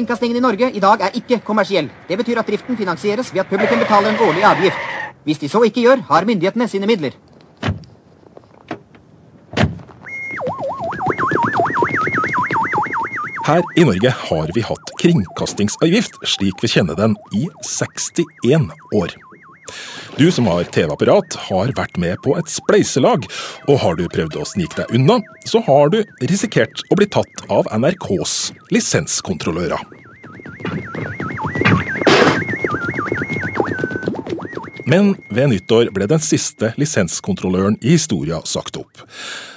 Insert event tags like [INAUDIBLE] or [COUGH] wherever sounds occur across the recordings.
Kringkastingen i Norge i dag er ikke kommersiell. Det betyr at driften finansieres ved at publikum betaler en årlig avgift. Hvis de så ikke gjør, har myndighetene sine midler. Her i Norge har vi hatt kringkastingsavgift slik vi kjenner den i 61 år. Du som har TV-apparat, har vært med på et spleiselag, og har du prøvd å snike deg unna, så har du risikert å bli tatt av NRKs lisenskontrollører. Men ved nyttår ble den siste lisenskontrolløren i historia sagt opp.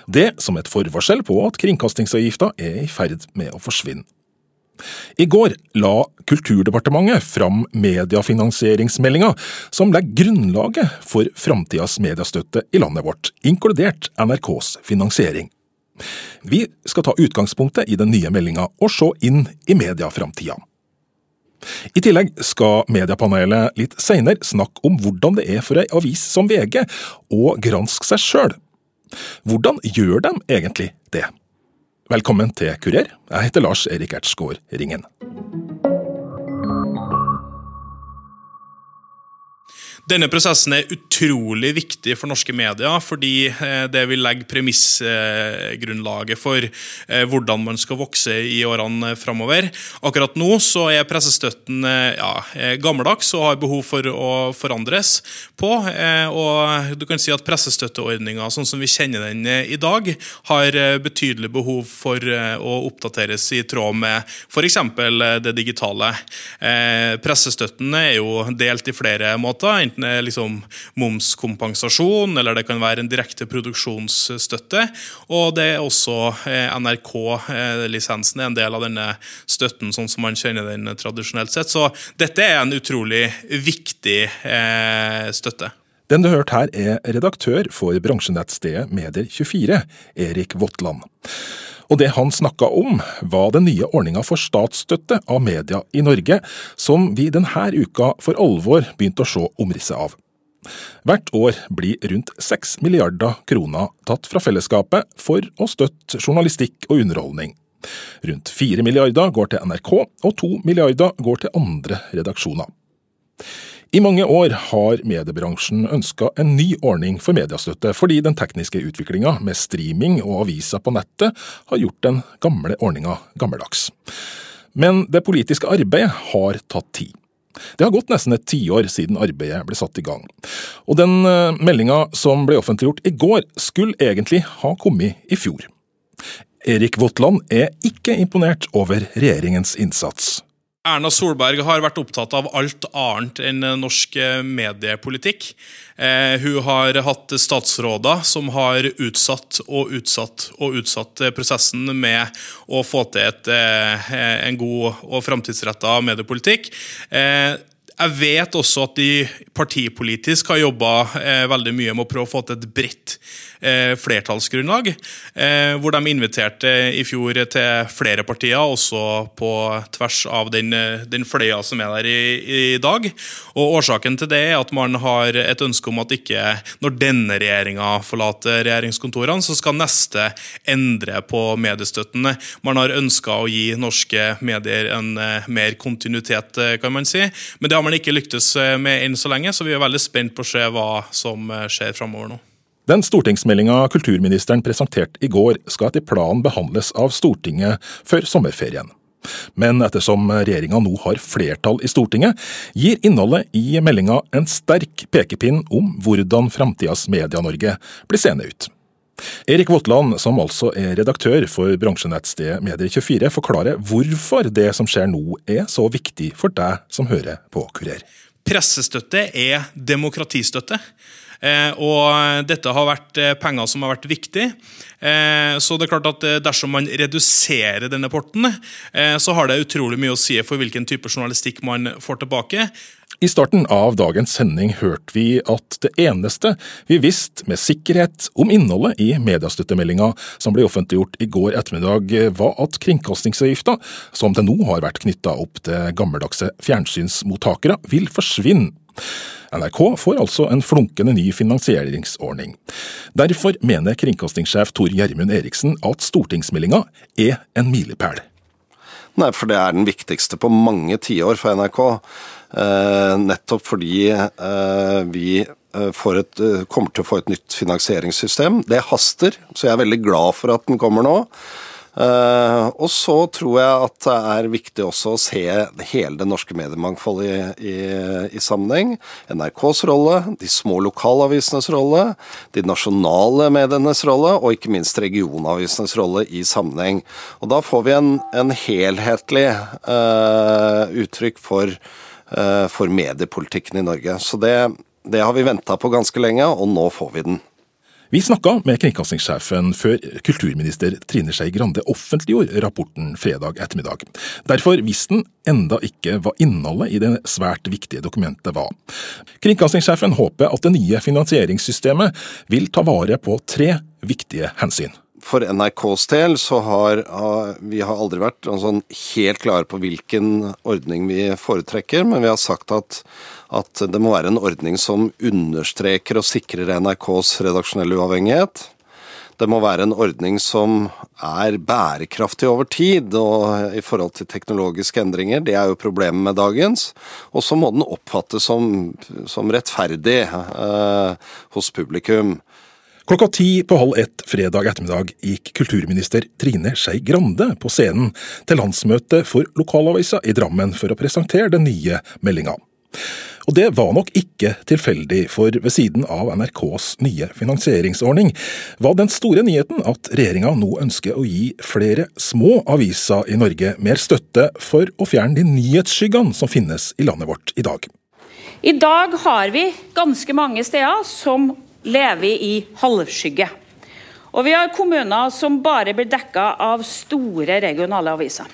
Det som et forvarsel på at kringkastingsavgifta er i ferd med å forsvinne. I går la Kulturdepartementet fram mediefinansieringsmeldinga, som legger grunnlaget for framtidas mediestøtte i landet vårt, inkludert NRKs finansiering. Vi skal ta utgangspunktet i den nye meldinga og se inn i medieframtida. I tillegg skal mediepanelet litt seinere snakke om hvordan det er for ei avis som VG å granske seg sjøl. Hvordan gjør de egentlig det? Velkommen til Kurer. Jeg heter Lars Erik Ertsgaard Ringen. Denne prosessen er utrolig viktig for norske medier, fordi eh, det vil legge premissgrunnlaget for eh, hvordan man skal vokse i årene framover. Akkurat nå så er pressestøtten eh, ja, gammeldags og har behov for å forandres på. Og du kan si at pressestøtteordninga sånn som vi kjenner den i dag, har betydelig behov for å oppdateres i tråd med f.eks. det digitale. Pressestøtten er jo delt i flere måter enten er liksom momskompensasjon, eller det kan være en direkte produksjonsstøtte. Og det er også eh, NRK-lisensen er en del av denne støtten, sånn som man kjenner den tradisjonelt sett. Så dette er en utrolig viktig eh, støtte. Den du hørte her, er redaktør for bransjenettstedet Medier24, Erik Votland. Og det han snakka om, var den nye ordninga for statsstøtte av media i Norge, som vi denne uka for alvor begynte å se omrisset av. Hvert år blir rundt seks milliarder kroner tatt fra fellesskapet for å støtte journalistikk og underholdning. Rundt fire milliarder går til NRK, og to milliarder går til andre redaksjoner. I mange år har mediebransjen ønska en ny ordning for mediestøtte, fordi den tekniske utviklinga med streaming og aviser på nettet har gjort den gamle ordninga gammeldags. Men det politiske arbeidet har tatt tid. Det har gått nesten et tiår siden arbeidet ble satt i gang. Og den eh, meldinga som ble offentliggjort i går, skulle egentlig ha kommet i fjor. Erik Votland er ikke imponert over regjeringens innsats. Erna Solberg har vært opptatt av alt annet enn norsk mediepolitikk. Eh, hun har hatt statsråder som har utsatt og utsatt og utsatt prosessen med å få til et, eh, en god og framtidsretta mediepolitikk. Eh, jeg vet også at de partipolitisk har jobba eh, veldig mye med å prøve å få til et bredt eh, flertallsgrunnlag. Eh, hvor de inviterte i fjor til flere partier, også på tvers av den, den fløya som er der i, i, dag. Og Årsaken til det er at man har et ønske om at ikke når denne regjeringa forlater regjeringskontorene, så skal neste endre på mediestøtten. Man har ønska å gi norske medier en mer kontinuitet, kan man si. Men det har man ikke lyktes med enn så lenge, så vi er veldig spent på å se hva som skjer framover nå. Den stortingsmeldinga kulturministeren presenterte i går, skal etter planen behandles av Stortinget før sommerferien. Men ettersom regjeringa nå har flertall i Stortinget, gir innholdet i meldinga en sterk pekepinn om hvordan framtidas Media-Norge blir seende ut. Erik Votland, som altså er redaktør for bransjenettstedet Medier24, forklarer hvorfor det som skjer nå er så viktig for deg som hører på Kurer. Pressestøtte er demokratistøtte. Eh, og dette har vært eh, penger som har vært viktig. Eh, så det er klart at dersom man reduserer denne porten, så har det utrolig mye å si for hvilken type journalistikk man får tilbake. I starten av dagens sending hørte vi at det eneste vi visste med sikkerhet om innholdet i mediestøttemeldinga som ble offentliggjort i går ettermiddag, var at kringkastingsavgifta, som til nå har vært knytta opp til gammeldagse fjernsynsmottakere, vil forsvinne. NRK får altså en flunkende ny finansieringsordning. Derfor mener kringkastingssjef Tor Gjermund Eriksen at stortingsmeldinga er en milepæl. Nei, for det er den viktigste på mange tiår for NRK. Eh, nettopp fordi eh, vi eh, et, eh, kommer til å få et nytt finansieringssystem. Det haster, så jeg er veldig glad for at den kommer nå. Uh, og så tror jeg at det er viktig også å se hele det norske mediemangfoldet i, i, i, sammenheng. NRKs rolle, de små lokalavisenes rolle, de nasjonale medienes rolle, og ikke minst regionavisenes rolle i sammenheng. Og da får vi en, en helhetlig uh, uttrykk for, uh, for mediepolitikken i Norge. Så det, det har vi venta på ganske lenge, og nå får vi den. Vi snakka med kringkastingssjefen før kulturminister Trine Skei Grande offentliggjorde rapporten fredag ettermiddag. Derfor visste han enda ikke hva innholdet i det svært viktige dokumentet var. Kringkastingssjefen håper at det nye finansieringssystemet vil ta vare på tre viktige hensyn for NRKs del så har vi har aldri vært sånn helt klare på hvilken ordning vi foretrekker, men vi har sagt at, at det må være en ordning som understreker og sikrer NRKs redaksjonelle uavhengighet. Det må være en ordning som er bærekraftig over tid og i forhold til teknologiske endringer. Det er jo problemet med dagens. Og så må den oppfattes som, som rettferdig eh, hos publikum. Klokka ti på halv ett fredag ettermiddag gikk kulturminister Trine Skei Grande på scenen til landsmøtet for lokalavisa i Drammen for å presentere den nye meldinga. Og det var nok ikke tilfeldig, for ved siden av NRKs nye finansieringsordning var den store nyheten at regjeringa nå ønsker å gi flere små aviser i Norge mer støtte for å fjerne de nyhetsskyggene som finnes i landet vårt i dag. I dag har vi ganske mange steder som lever i halvskygge. Og vi har kommuner som bare blir dekka av store regionale aviser.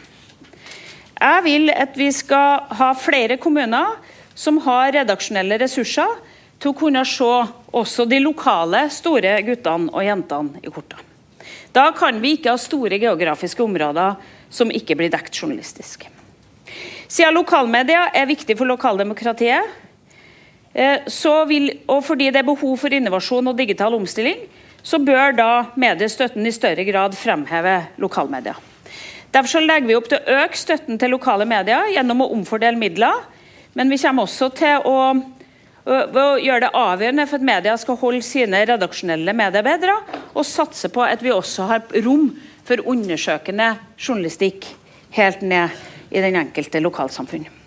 Jeg vil at vi skal ha flere kommuner som har redaksjonelle ressurser til å kunne se også de lokale store guttene og jentene i kortene. Da kan vi ikke ha store geografiske områder som ikke blir dekt journalistisk. Siden lokalmedia er viktig for lokaldemokratiet, vil, og fordi det er behov for innovasjon og digital omstilling, så bør da mediestøtten i større grad fremheve lokalmedia. Derfor legger vi opp til å øke støtten til lokale medier gjennom å omfordele midler. Men vi kommer også til å, å gjøre det avgjørende for at media skal holde sine redaksjonelle medarbeidere, og satse på at vi også har rom for undersøkende journalistikk helt ned i den enkelte lokalsamfunn.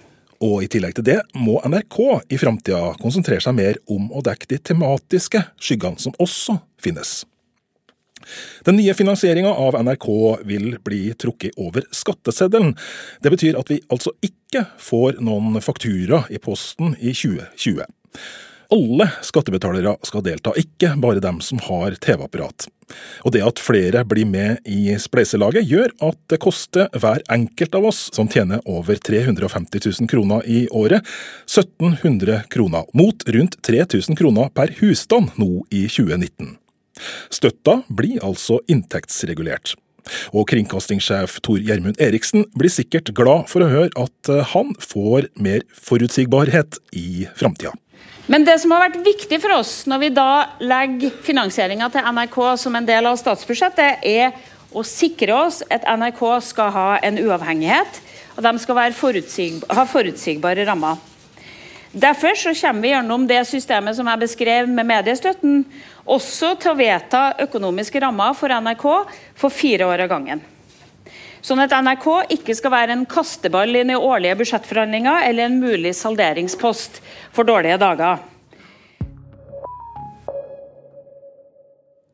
Og i tillegg til det må NRK i framtida konsentrere seg mer om å dekke de tematiske skyggene som også finnes. Den nye finansieringa av NRK vil bli trukket over skatteseddelen. Det betyr at vi altså ikke får noen faktura i posten i 2020 alle skattebetalere skal delta, ikke bare dem som har TV-apparat. Og det at flere blir med i spleiselaget, gjør at det koster hver enkelt av oss som tjener over 350 000 kroner i året, 1700 kroner, mot rundt 3000 kroner per husstand nå i 2019. Støtta blir altså inntektsregulert. Og kringkastingssjef Tor Gjermund Eriksen blir sikkert glad for å høre at han får mer forutsigbarhet i framtida. Men det som har vært viktig for oss når vi da legger finansieringa til NRK som en del av statsbudsjettet, er å sikre oss at NRK skal ha en uavhengighet, og de skal forutsig ha forutsigbare rammer. Derfor så kommer vi gjennom det systemet som jeg beskrev med mediestøtten, også til å vedta økonomiske rammer for NRK for fire år av gangen. Sånn at NRK ikke skal være en kasteball i årlige budsjettforhandlinger eller en mulig salderingspost for dårlige dager.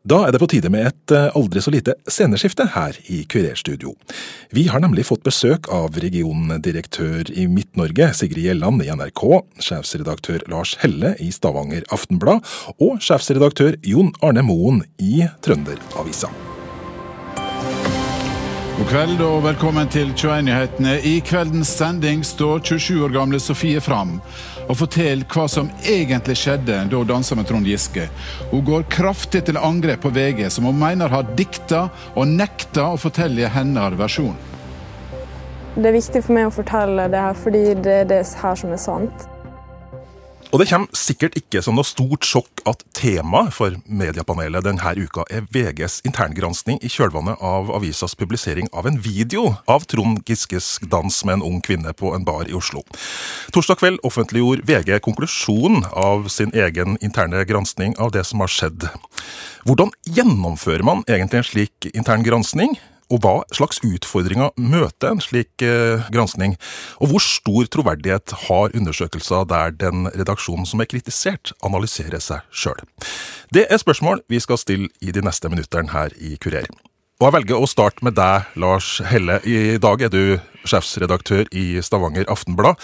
Da er det på tide med et eh, aldri så lite sceneskifte her i Kurerstudio. Vi har nemlig fått besøk av regiondirektør i Midt-Norge, Sigrid Gjelland i NRK, sjefsredaktør Lars Helle i Stavanger Aftenblad og sjefsredaktør Jon Arne Moen i Trønderavisa. God kveld og velkommen til 21-nyhetene. I kveldens sending står 27 år gamle Sofie fram og forteller hva som egentlig skjedde da hun dansa med Trond Giske. Hun går kraftig til angrep på VG, som hun mener har dikta og nekta å fortelle hennes versjon. Det er viktig for meg å fortelle det her, fordi det er det her som er sant. Og det kommer sikkert ikke som noe stort sjokk at temaet for mediepanelet denne uka er VGs interngransking i kjølvannet av avisas publisering av en video av Trond Giskes dans med en ung kvinne på en bar i Oslo. Torsdag kveld offentliggjorde VG konklusjonen av sin egen interne gransking av det som har skjedd. Hvordan gjennomfører man egentlig en slik intern gransking? Og hva slags utfordringer møter en slik eh, granskning? Og hvor stor troverdighet har undersøkelser der den redaksjonen som er kritisert, analyserer seg sjøl? Det er spørsmål vi skal stille i de neste minuttene her i Kurer. Og jeg velger å starte med deg, Lars Helle. I dag er du sjefsredaktør i Stavanger Aftenblad.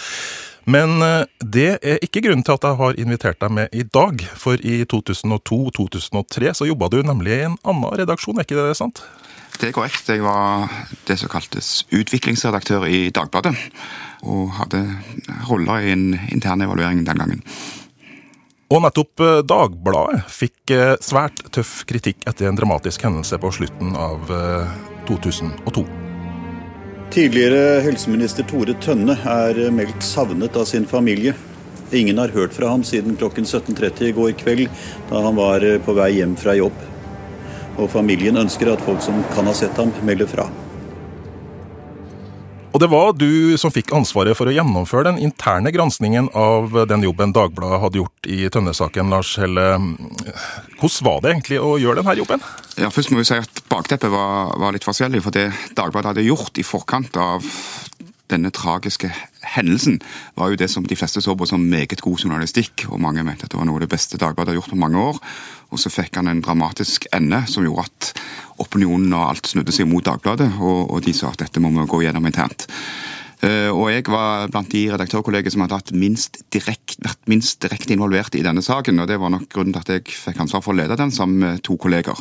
Men eh, det er ikke grunnen til at jeg har invitert deg med i dag. For i 2002-2003 så jobba du nemlig i en annen redaksjon, er ikke det sant? Det er korrekt. Jeg var det som kaltes utviklingsredaktør i Dagbladet. Og hadde roller i en intern evaluering den gangen. Og nettopp eh, Dagbladet fikk eh, svært tøff kritikk etter en dramatisk hendelse på slutten av 2002. Tidligere helseminister Tore Tønne er meldt savnet av sin familie. Ingen har hørt fra ham siden klokken 17.30 i går kveld, da han var på vei hjem fra jobb og familien ønsker at folk som kan ha sett ham, melder fra. Og det var du som fikk ansvaret for å gjennomføre den interne granskningen av den jobben Dagbladet hadde gjort i Tønne-saken, Lars Helle. Hvordan var det egentlig å gjøre denne jobben? Ja, først må vi si at Bakteppet var, var litt forskjellig. For det Dagbladet hadde gjort i forkant av denne tragiske hendelsen var jo det som de fleste så på som meget god journalistikk. og Mange mente at det var noe av det beste Dagbladet har gjort på mange år. Og så fikk han en dramatisk ende som gjorde at opinionen og alt snudde seg mot Dagbladet, og, og de sa at dette må vi gå gjennom internt. Uh, og jeg var blant de redaktørkolleger som hadde minst direkt, vært minst direkte involvert i denne saken. og Det var nok grunnen til at jeg fikk ansvar for å lede den sammen med to kolleger.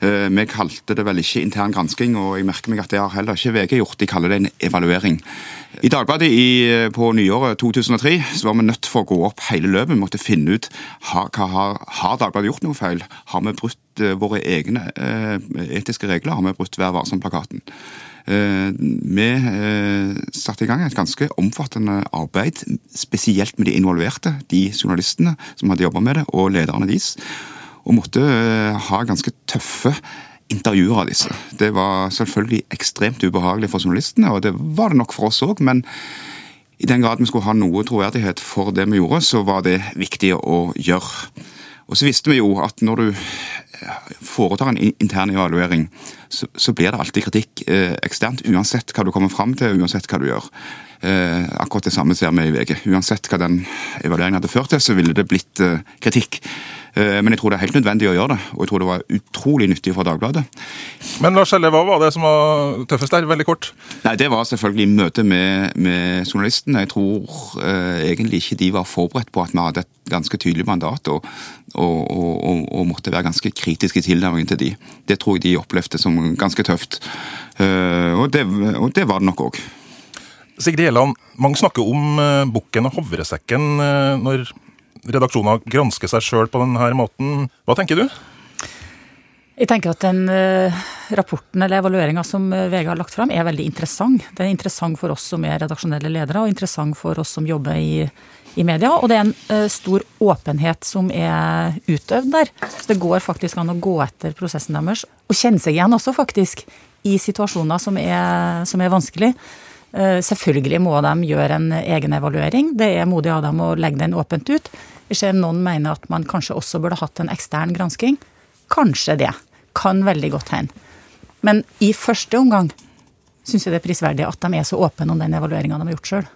Vi kalte det vel ikke intern gransking, og jeg merker meg at det har heller ikke VG gjort. De kaller det en evaluering. I Dagbladet i, på nyåret 2003 så var vi nødt for å gå opp hele løpet. Vi måtte finne ut har, har, har Dagbladet gjort noe feil. Har vi brutt våre egne etiske regler? Har vi brutt Vær varsom-plakaten? Eh, vi eh, satte i gang et ganske omfattende arbeid, spesielt med de involverte, de journalistene som hadde jobba med det, og lederne deres. Og måtte eh, ha ganske tøffe intervjuer av disse. Det var selvfølgelig ekstremt ubehagelig for journalistene, og det var det nok for oss òg, men i den grad vi skulle ha noe troverdighet for det vi gjorde, så var det viktig å gjøre. Og så visste vi jo at når du foretar en intern evaluering, så, så blir det alltid kritikk eh, eksternt. Uansett hva du kommer fram til, uansett hva du gjør. Eh, akkurat det samme ser vi i VG. Uansett hva den evalueringen hadde ført til, så ville det blitt eh, kritikk. Eh, men jeg tror det er helt nødvendig å gjøre det, og jeg tror det var utrolig nyttig for Dagbladet. Men Lars Helle, hva var det som var tøffest der, veldig kort? Nei, Det var selvfølgelig møtet med, med journalisten. Jeg tror eh, egentlig ikke de var forberedt på at vi hadde et ganske tydelig mandat, og, og, og, og måtte være ganske kritiske i tilnærmingen til de. Det tror jeg de opplevde som ganske tøft. Eh, og det, og det var det nok òg. Sigrid Gjelland, mange snakker om uh, bukken og havresekken uh, når redaksjoner gransker seg sjøl på denne måten. Hva tenker du? Jeg tenker at den uh, rapporten eller evalueringa som VG har lagt fram, er veldig interessant. Det er interessant for oss som er redaksjonelle ledere, og interessant for oss som jobber i, i media. Og det er en uh, stor åpenhet som er utøvd der. Så det går faktisk an å gå etter prosessen deres, og kjenne seg igjen også, faktisk, i situasjoner som er, som er vanskelig. Uh, selvfølgelig må de gjøre en egen evaluering. Det er modig av dem å legge den åpent ut. Vi ser noen mener at man kanskje også burde hatt en ekstern gransking. Kanskje det kan veldig godt hende. Men i første omgang syns jeg det er prisverdig at de er så åpne om den evalueringa de har gjort sjøl.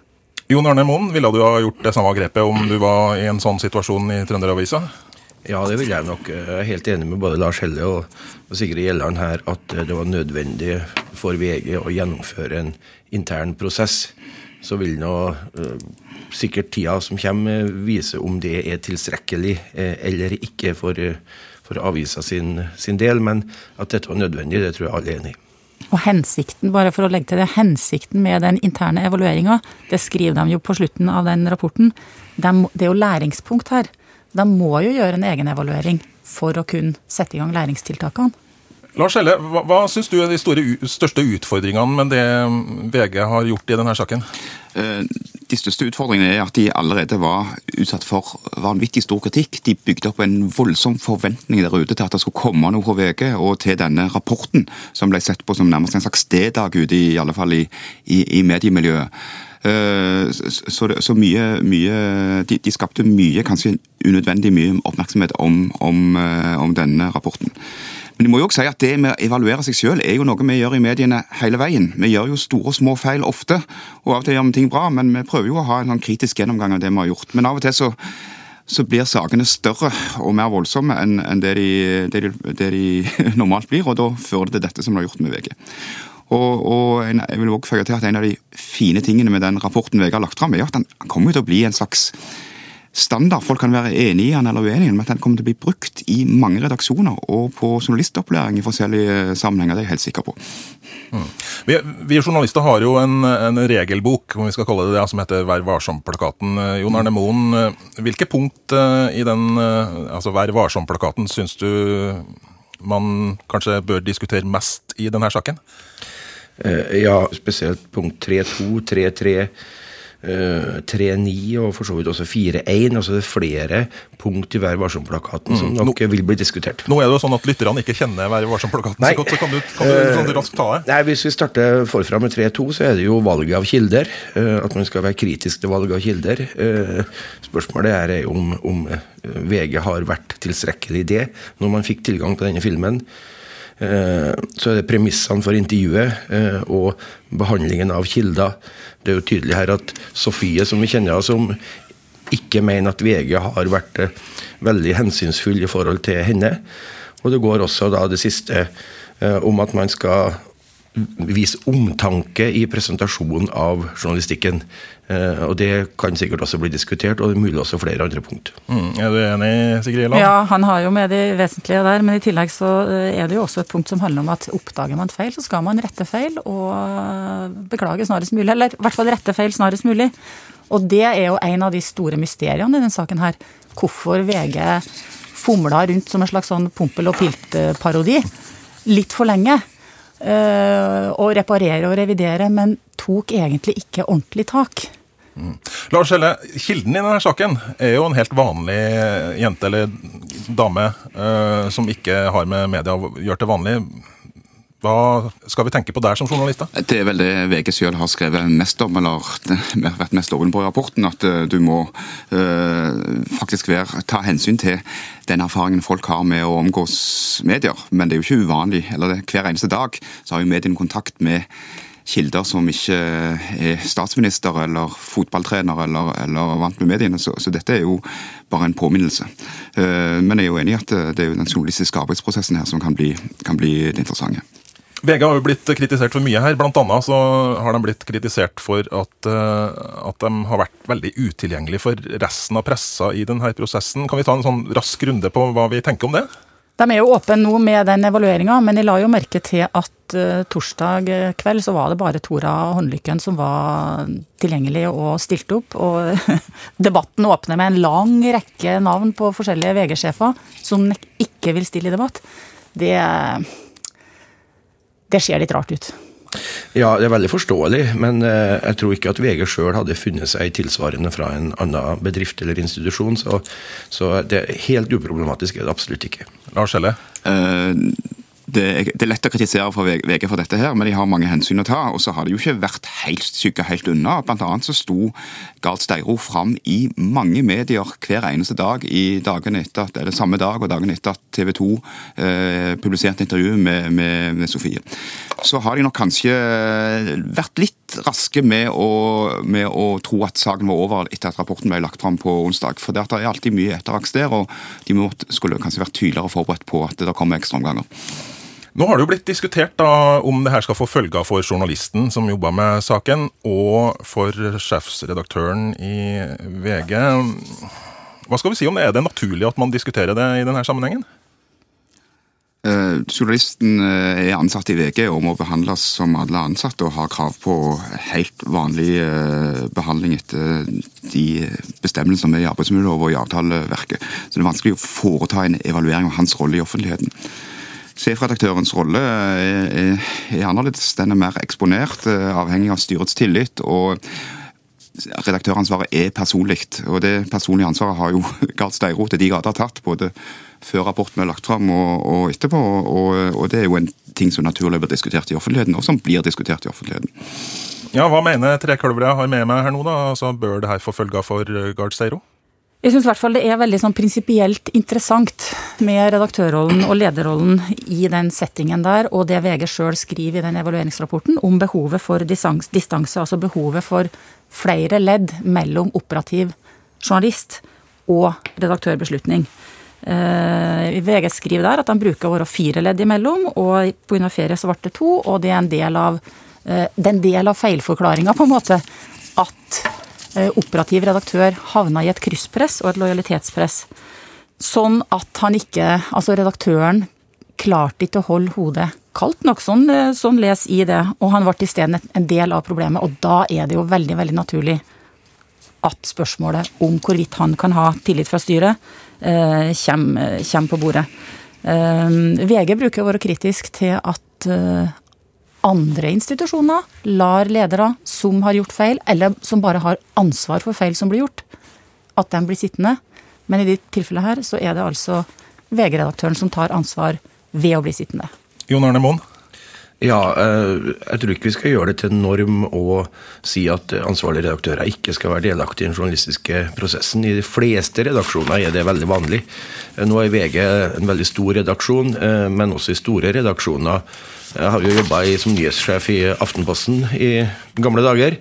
Jon Arne Moen, ville du ha gjort det samme grepet om du var i en sånn situasjon i Trønderavisa? Ja, det vil jeg nok. Jeg er helt enig med både Lars Helle og, Sigrid Gjelland her at det var nødvendig for VG å gjennomføre en intern prosess. Så vil nå uh, sikkert tida som kommer vise om det er tilstrekkelig uh, eller ikke for for avisa sin, sin, del. Men at dette var nødvendig, det tror jeg alle er enig i. Og hensikten, bare for å legge til det, hensikten med den interne evalueringa, det skriver de jo på slutten av den rapporten, det er jo læringspunkt her. De må jo gjøre en egen evaluering for å kunne sette i gang læringstiltakene. Lars Helle, hva, hva syns du er de store, største utfordringene med det VG har gjort i denne saken? Eh, de største utfordringene er at de allerede var utsatt for vanvittig stor kritikk. De bygde opp en voldsom forventning der ute til at det skulle komme noe fra VG, og til denne rapporten, som ble sett på som nærmest en slags D-dag ute, i alle fall i, i, i mediemiljøet. Eh, så, så mye, mye de, de, skapte mye, kanskje unødvendig mye oppmerksomhet om, om, eh, om denne rapporten. Men de må jo også si at det med å evaluere seg selv er jo noe vi gjør i mediene hele veien. Vi gjør jo store og små feil ofte, og av og til gjør vi ting bra, men vi prøver jo å ha en sånn kritisk gjennomgang av det vi har gjort. Men av og til så, så blir sakene større og mer voldsomme enn, det, de, det, de, det, de, [LAUGHS] normalt blir, og da fører det til dette som det har gjort med VG. Og, og jeg vil også føye til at En av de fine tingene med den rapporten VG har lagt fram, er at den kommer til å bli en slags standard. Folk kan være enig i den eller uenig i den, men at den kommer til å bli brukt i mange redaksjoner og på journalistopplæring i forskjellige sammenhenger. Det er jeg helt sikker på. Mm. Vi, vi, journalister har jo en, en, regelbok om vi skal kalle det det, som heter Vær varsom-plakaten. Jon Arne Moen, hvilke punkt eh, i den altså Vær varsom-plakaten syns du man kanskje bør diskutere mest i denne saken? Eh, ja, spesielt punkt 3.2, 3.3. 3.9 og for så vidt også 4-1. Altså det er flere punkt i Vær varsom-plakaten som mm. nok nå, vil bli diskutert. Nå er det jo sånn at lytterne ikke kjenner Vær varsom-plakaten så godt, så kan du, kan du, eh, raskt ta det? Nei, Hvis vi starter forfra med 3-2, så er det jo valget av kilder. Eh, at man skal være kritisk til valget av kilder. Spørsmålet er om, om VG har vært tilstrekkelig i det når man fikk tilgang på denne filmen. Eh, så er det premissene for intervjuet eh, og behandlingen av kilder. Det er jo tydelig her at Sofie, som vi kjenner henne som, ikke mener at VG har vært eh, veldig hensynsfull i forhold til henne. Og det går også da det siste om at man skal vise omtanke i presentasjonen av journalistikken. Eh, og Det kan sikkert også bli diskutert, og det er mulig også flere andre punkt. Mm. Er du enig, Sigrid Gjelland? Ja, han har jo med de vesentlige der. Men i tillegg så eh, er det jo også et punkt som handler om at oppdager man feil, så skal man rette feil og eh, beklage snarest mulig. Eller i hvert fall rette feil snarest mulig. Og det er jo en av de store mysteriene i denne saken her. Hvorfor VG fomla rundt som en slags sånn Pompel og Pilt-parodi litt for lenge. Eh, og reparere og revidere, men tok egentlig ikke ordentlig tak. Mm. Lars Helle, kilden i denne saken er jo en helt vanlig jente eller dame uh, som ikke har med media å gjøre til vanlig. Hva skal vi tenke på der som journalister? Det er vel det VG selv har skrevet mest om, eller vært mest åpen på i rapporten. At eh, du må øh, faktisk være, ta hensyn til den erfaringen folk har med å omgås medier. Men det er jo ikke uvanlig. eller Hver eneste dag så har jo mediene kontakt med kilder som ikke er statsminister eller fotballtrener eller, eller vant med mediene. Så, så, dette er jo bare en påminnelse. Men jeg er jo enig i at det er jo den journalistiske arbeidsprosessen her som kan bli, kan bli det interessante. VG har jo blitt kritisert for mye her. Blant annet så har de blitt kritisert for at, uh, at de har vært veldig utilgjengelige for resten av pressa i denne prosessen. Kan vi ta en sånn rask runde på hva vi tenker om det? De er jo åpne nå med den evalueringa, men jeg la jo merke til at uh, torsdag kveld så var det bare Tora Håndlykken som var tilgjengelig og stilte opp. Og [LAUGHS] debatten åpner med en lang rekke navn på forskjellige VG-sjefer som ikke vil stille i debatt. Det det ser litt rart ut. Ja, det er veldig forståelig, men eh, jeg tror ikke at VG sjøl hadde funnet seg tilsvarende fra en annen bedrift eller institusjon. Så, så det er helt uproblematisk er det absolutt ikke. Lars Helle? Uh, det, er lett å kritisere for VG for dette, her, men de har mange hensyn å ta. Og så har de jo ikke vært helt syke helt unna. Blant annet så sto Gard Steiro fram i mange medier hver eneste dag i dagene etter at, eller samme dag og dagen etter at TV 2 eh, publiserte intervju med, med, med, Sofie. Så har de nok kanskje vært litt raske med å, med å, tro at saken var over etter at rapporten ble lagt fram på onsdag. For det er alltid mye etteraks der, og de måtte, skulle kanskje vært tydeligere forberedt på at det kommer ekstraomganger. Nå har det jo blitt diskutert da, om det her skal få følger for journalisten som jobba med saken, og for sjefsredaktøren i VG. Hva skal vi si om det? Er det naturlig at man diskuterer det i denne sammenhengen? Eh, journalisten eh, er ansatt i VG og må behandles som alle ansatte og har krav på helt vanlig eh, behandling etter de bestemmelsene som er i arbeidsmiljøloven og i avtaleverket. Så det er vanskelig å foreta en evaluering av hans rolle i offentligheten. Sjefredaktørens rolle er, er, er annerledes. Den er mer eksponert, avhengig av styrets tillit. og Redaktøransvaret er personlig, og det personlige ansvaret har jo [LAUGHS] Gard Steiro til de grader tatt. både før rapporten er lagt fram og, og etterpå. Og, og, det er jo en ting som naturlig blir diskutert i offentligheten, og som blir diskutert i offentligheten. Ja, Hva mener Trekalvere jeg har med meg her nå? da? Altså, Bør det her få følger for Gard Steiro? Jeg syns det er veldig sånn prinsipielt interessant med redaktørrollen og lederrollen i den settingen der, og det VG sjøl skriver i den evalueringsrapporten om behovet for distanse, altså behovet for flere ledd mellom operativ journalist og redaktørbeslutning. Eh, VG skriver der at de bruker å være fire ledd imellom, og pga. ferie så ble det to, og det er en del av, eh, det del av feilforklaringa, på en måte, at operativ redaktør havna i et krysspress og et lojalitetspress. Sånn at han ikke Altså, redaktøren klarte ikke å holde hodet kaldt nok. Sånn, eh, sånn les i det. Og han ble isteden en del av problemet. Og da er det jo veldig, veldig naturlig at spørsmålet om hvorvidt han kan ha tillit fra styret, eh, kommer, kommer på bordet. VG bruker å være kritisk til at andre institusjoner lar ledere som har gjort feil, eller som bare har ansvar for feil som blir gjort, at de blir sittende. Men i dette tilfellet her så er det altså VG-redaktøren som tar ansvar ved å bli sittende. Jon Arne Moen? Ja, eh, jeg tror ikke vi skal gjøre det til en norm å si at ansvarlige redaktører ikke skal være delaktige i den journalistiske prosessen. I de fleste redaksjoner er det veldig vanlig. Eh, nå er VG en veldig stor redaksjon, eh, men også i store redaksjoner jeg har jo jobba som nyhetssjef i Aftenposten i gamle dager,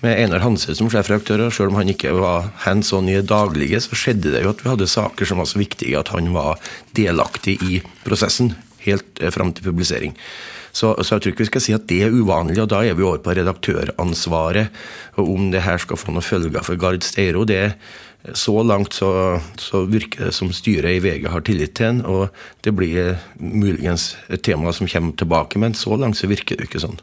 med Einar Hanse som sjefredaktør. og Selv om han ikke var hands on i det daglige, så skjedde det jo at vi hadde saker som var så viktige at han var delaktig i prosessen, helt eh, fram til publisering. Så, så, jeg tror ikke vi skal si at det er uvanlig, og da er vi over på redaktøransvaret. Og om det her skal få noen følger for Gard Steiro, det er så langt så, så, virker det som styret i VG har tillit til en, og det blir muligens et tema som kommer tilbake, men så langt så virker det ikke sånn.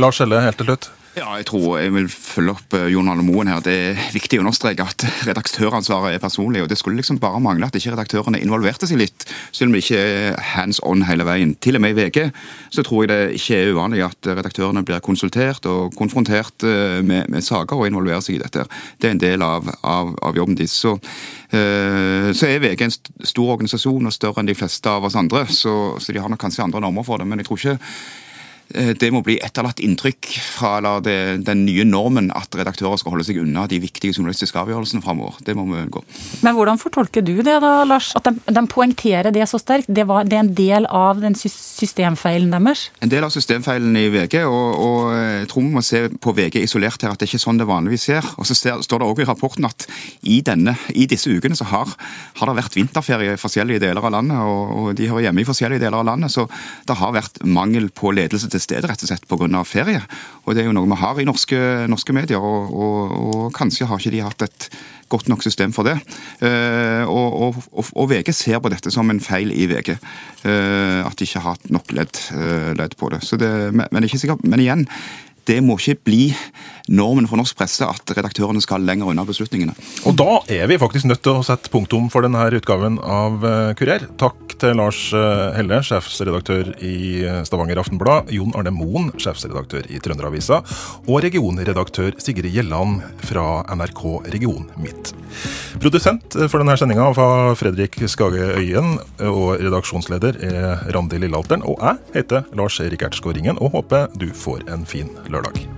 Lars Helle, helt til slutt. Ja, jeg tror jeg vil følge opp eh, Jon Arne Moen her. Det er viktig å understreke at redaktøransvaret er personlig. og Det skulle liksom bare mangle at ikke redaktørene involverte seg litt, selv om det ikke er hands on hele veien. Til og med i VG så tror jeg det ikke er uvanlig at redaktørene blir konsultert og konfrontert eh, med, med saker og involverer seg i dette. Det er en del av, av, av jobben deres. Så, øh, så, er VG en stor organisasjon og større enn de fleste av oss andre, så, så de har nok kanskje andre normer for det. men jeg tror ikke det må bli etterlatt inntrykk fra det, den nye normen at redaktører skal holde seg unna de viktige journalistiske avgjørelsene framover. Det må vi unngå. Men hvordan fortolker du det da, Lars? At de, de poengterer det så sterkt? Det, var, det, er en del av den systemfeilen deres? En del av systemfeilen i VG, og, og jeg tror vi må se på VG isolert her, at det er ikke sånn det vanligvis ser. Og så ser, står det også i rapporten at i, denne, i disse ukene så har, har, det vært vinterferie i forskjellige deler av landet, og, og de hører hjemme i forskjellige deler av landet, så det har vært mangel på ledelse til stede rett og slett pga. ferie. Og Det er jo noe vi har i norske, norske medier, og, og, og, kanskje har ikke de hatt et godt nok system for det. Uh, og, og, VG ser på dette som en feil i VG. Uh, at de ikke har hatt nok ledd, uh, på det. det men, men, men igjen, det må ikke bli normen for norsk presse at redaktørene skal lenger unna beslutningene. Og da er vi faktisk nødt til å sette punktum for denne utgaven av eh, Kurer. Takk til Lars eh, Helle, sjefsredaktør i eh, Stavanger Aftenblad, Jon Arne Moen, sjefsredaktør i Trønderavisa, og regionredaktør Sigrid Gjelland fra NRK Region Midt. Produsent for denne sendinga var Fredrik Skage Øyen, og redaksjonsleder er Randi Lillealteren. Og jeg heter Lars Erik Ertsgaard Ringen og håper du får en fin lørdag.